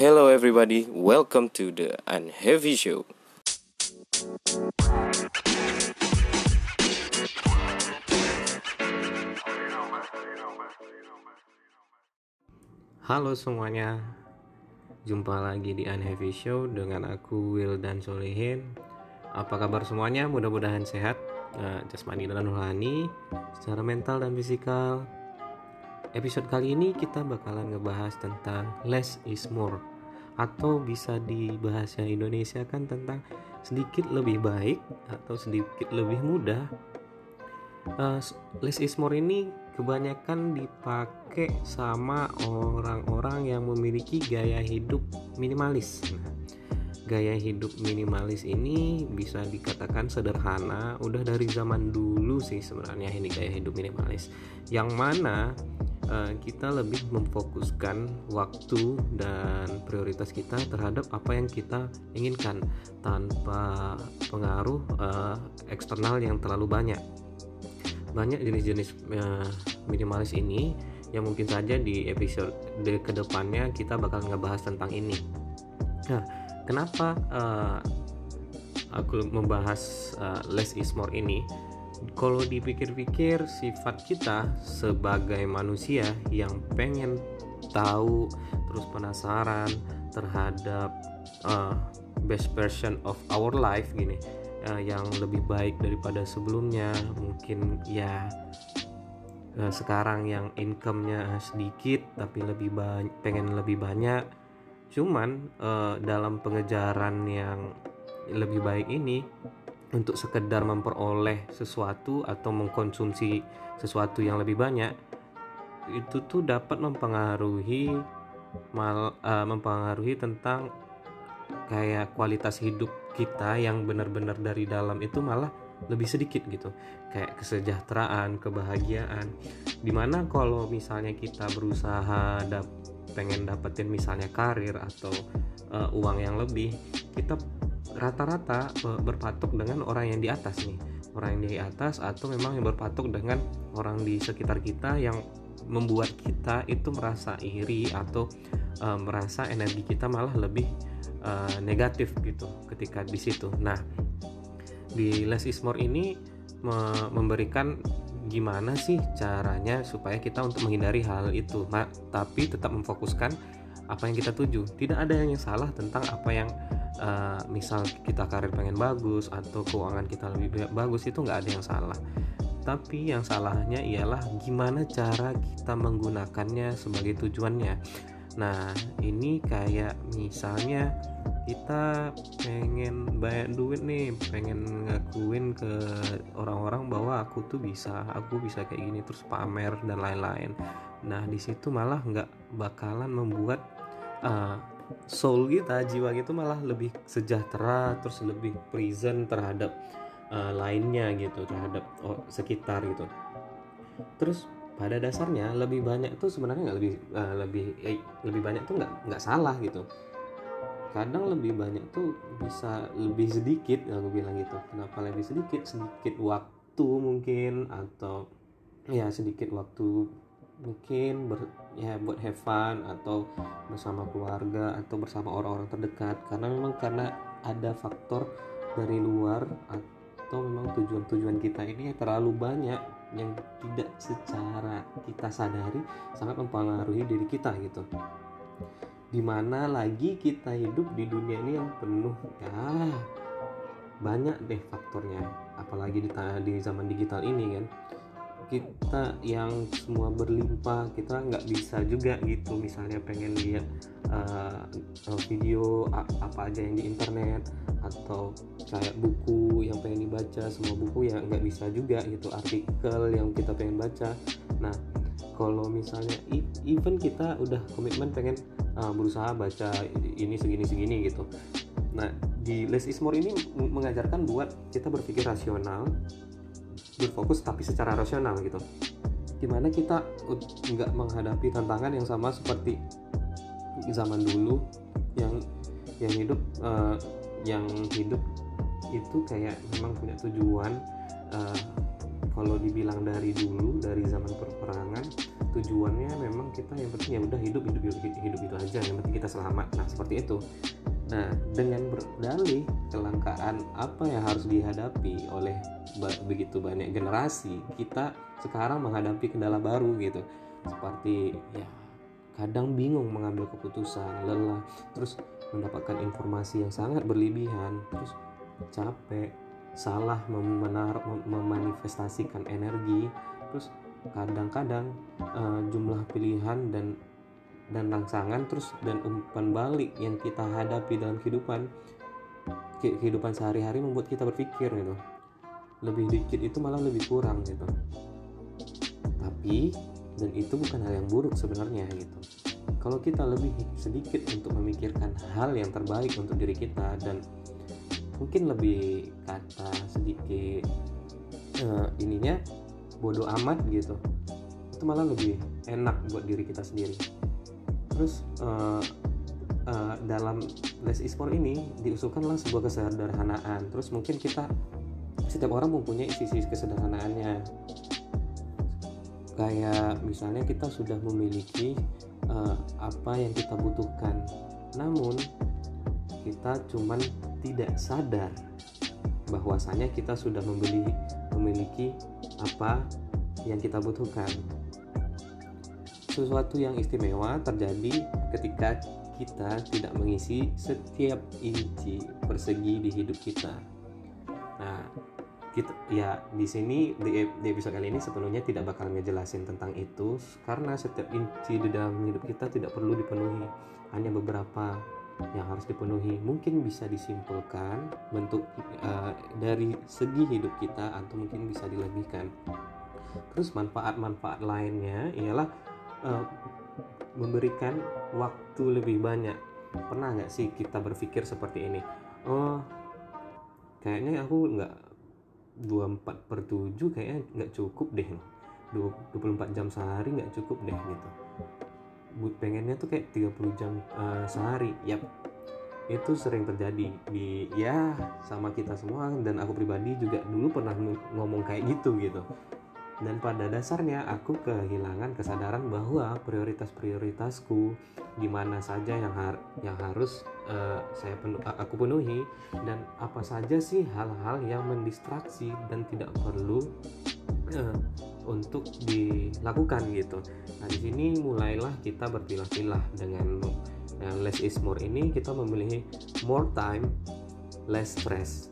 Hello everybody, welcome to the Unheavy Show. Halo semuanya, jumpa lagi di Unheavy Show dengan aku Will dan Solihin. Apa kabar semuanya? Mudah-mudahan sehat, uh, jasmani dan rohani, secara mental dan fisikal. Episode kali ini kita bakalan ngebahas tentang less is more atau bisa di bahasa Indonesia kan tentang sedikit lebih baik atau sedikit lebih mudah. Uh, less is more ini kebanyakan dipakai sama orang-orang yang memiliki gaya hidup minimalis. Nah, gaya hidup minimalis ini bisa dikatakan sederhana, udah dari zaman dulu sih sebenarnya ini gaya hidup minimalis. Yang mana uh, kita lebih memfokuskan waktu dan prioritas kita terhadap apa yang kita inginkan tanpa pengaruh uh, eksternal yang terlalu banyak banyak jenis-jenis uh, minimalis ini yang mungkin saja di episode di ke depannya kita bakal ngebahas tentang ini. Nah, kenapa uh, aku membahas uh, less is more ini? Kalau dipikir-pikir sifat kita sebagai manusia yang pengen tahu terus penasaran terhadap uh, best version of our life gini uh, yang lebih baik daripada sebelumnya mungkin ya uh, sekarang yang income-nya sedikit tapi lebih banyak pengen lebih banyak. Cuman uh, dalam pengejaran yang lebih baik ini untuk sekedar memperoleh sesuatu atau mengkonsumsi sesuatu yang lebih banyak itu tuh dapat mempengaruhi mal uh, mempengaruhi tentang kayak kualitas hidup kita yang benar-benar dari dalam itu malah lebih sedikit gitu. Kayak kesejahteraan kebahagiaan. Di mana kalau misalnya kita berusaha dap pengen dapetin misalnya karir atau uh, uang yang lebih kita rata-rata uh, berpatok dengan orang yang di atas nih orang yang di atas atau memang yang berpatok dengan orang di sekitar kita yang membuat kita itu merasa iri atau uh, merasa energi kita malah lebih uh, negatif gitu ketika di situ. Nah, di less is more ini me memberikan gimana sih caranya supaya kita untuk menghindari hal itu, Ma tapi tetap memfokuskan apa yang kita tuju. Tidak ada yang salah tentang apa yang uh, misal kita karir pengen bagus atau keuangan kita lebih bagus itu nggak ada yang salah. Tapi yang salahnya ialah gimana cara kita menggunakannya sebagai tujuannya. Nah, ini kayak misalnya kita pengen banyak duit nih, pengen ngakuin ke orang-orang bahwa aku tuh bisa, aku bisa kayak gini terus pamer dan lain-lain. Nah, di situ malah nggak bakalan membuat uh, soul kita, jiwa gitu malah lebih sejahtera, terus lebih present terhadap uh, lainnya gitu, terhadap oh, sekitar gitu. Terus pada dasarnya lebih banyak tuh sebenarnya nggak lebih uh, lebih eh, lebih banyak tuh nggak nggak salah gitu. Kadang lebih banyak tuh bisa lebih sedikit aku bilang gitu. Kenapa lebih sedikit? Sedikit waktu mungkin atau ya sedikit waktu mungkin ber, ya buat have fun atau bersama keluarga atau bersama orang-orang terdekat. Karena memang karena ada faktor dari luar atau memang tujuan-tujuan kita ini terlalu banyak yang tidak secara kita sadari sangat mempengaruhi diri kita gitu. Di mana lagi kita hidup di dunia ini yang penuh ya banyak deh faktornya. Apalagi di, di zaman digital ini kan kita yang semua berlimpah kita nggak bisa juga gitu. Misalnya pengen lihat uh, video apa aja yang di internet atau kayak buku yang pengen dibaca semua buku ya nggak bisa juga gitu. Artikel yang kita pengen baca. Nah kalau misalnya even kita udah komitmen pengen uh, berusaha baca ini segini segini gitu. Nah di less is more ini mengajarkan buat kita berpikir rasional berfokus tapi secara rasional gitu. Di mana kita nggak menghadapi tantangan yang sama seperti zaman dulu yang yang hidup uh, yang hidup itu kayak memang punya tujuan uh, kalau dibilang dari dulu dari zaman perperangan tujuannya memang kita yang penting ya udah hidup hidup hidup, hidup itu aja yang penting kita selamat. Nah seperti itu nah dengan berdalih kelangkaan apa yang harus dihadapi oleh begitu banyak generasi kita sekarang menghadapi kendala baru gitu. Seperti ya kadang bingung mengambil keputusan lelah terus mendapatkan informasi yang sangat berlebihan terus capek salah memenar memanifestasikan energi terus kadang-kadang uh, jumlah pilihan dan dan rangsangan terus dan umpan balik yang kita hadapi dalam kehidupan. Kehidupan sehari-hari membuat kita berpikir gitu. Lebih dikit itu malah lebih kurang gitu. Tapi dan itu bukan hal yang buruk sebenarnya gitu. Kalau kita lebih sedikit untuk memikirkan hal yang terbaik untuk diri kita dan mungkin lebih kata sedikit uh, ininya bodoh amat gitu itu malah lebih enak buat diri kita sendiri terus uh, uh, dalam les e-sport ini diusulkanlah sebuah kesederhanaan. Terus mungkin kita setiap orang mempunyai sisi kesederhanaannya. Kayak misalnya kita sudah memiliki uh, apa yang kita butuhkan. Namun kita cuman tidak sadar bahwasanya kita sudah membeli memiliki apa yang kita butuhkan. Sesuatu yang istimewa terjadi ketika kita tidak mengisi setiap inci persegi di hidup kita. Nah, kita ya di sini di, episode kali ini sepenuhnya tidak bakal ngejelasin tentang itu karena setiap inci di dalam hidup kita tidak perlu dipenuhi, hanya beberapa yang harus dipenuhi. Mungkin bisa disimpulkan bentuk uh, dari segi hidup kita atau mungkin bisa dilebihkan. Terus manfaat-manfaat lainnya ialah uh, memberikan waktu lebih banyak. Pernah nggak sih kita berpikir seperti ini? Oh kayaknya aku nggak 24 per 7 kayaknya nggak cukup deh. 24 jam sehari nggak cukup deh gitu. Pengennya tuh kayak 30 jam uh, sehari. Yap. Itu sering terjadi di ya sama kita semua dan aku pribadi juga dulu pernah ngomong kayak gitu gitu dan pada dasarnya aku kehilangan kesadaran bahwa prioritas-prioritasku di mana saja yang har yang harus uh, saya penuh aku penuhi dan apa saja sih hal-hal yang mendistraksi dan tidak perlu uh, untuk dilakukan gitu. Nah di sini mulailah kita berpilah-pilah dengan uh, less is more ini kita memilih more time less stress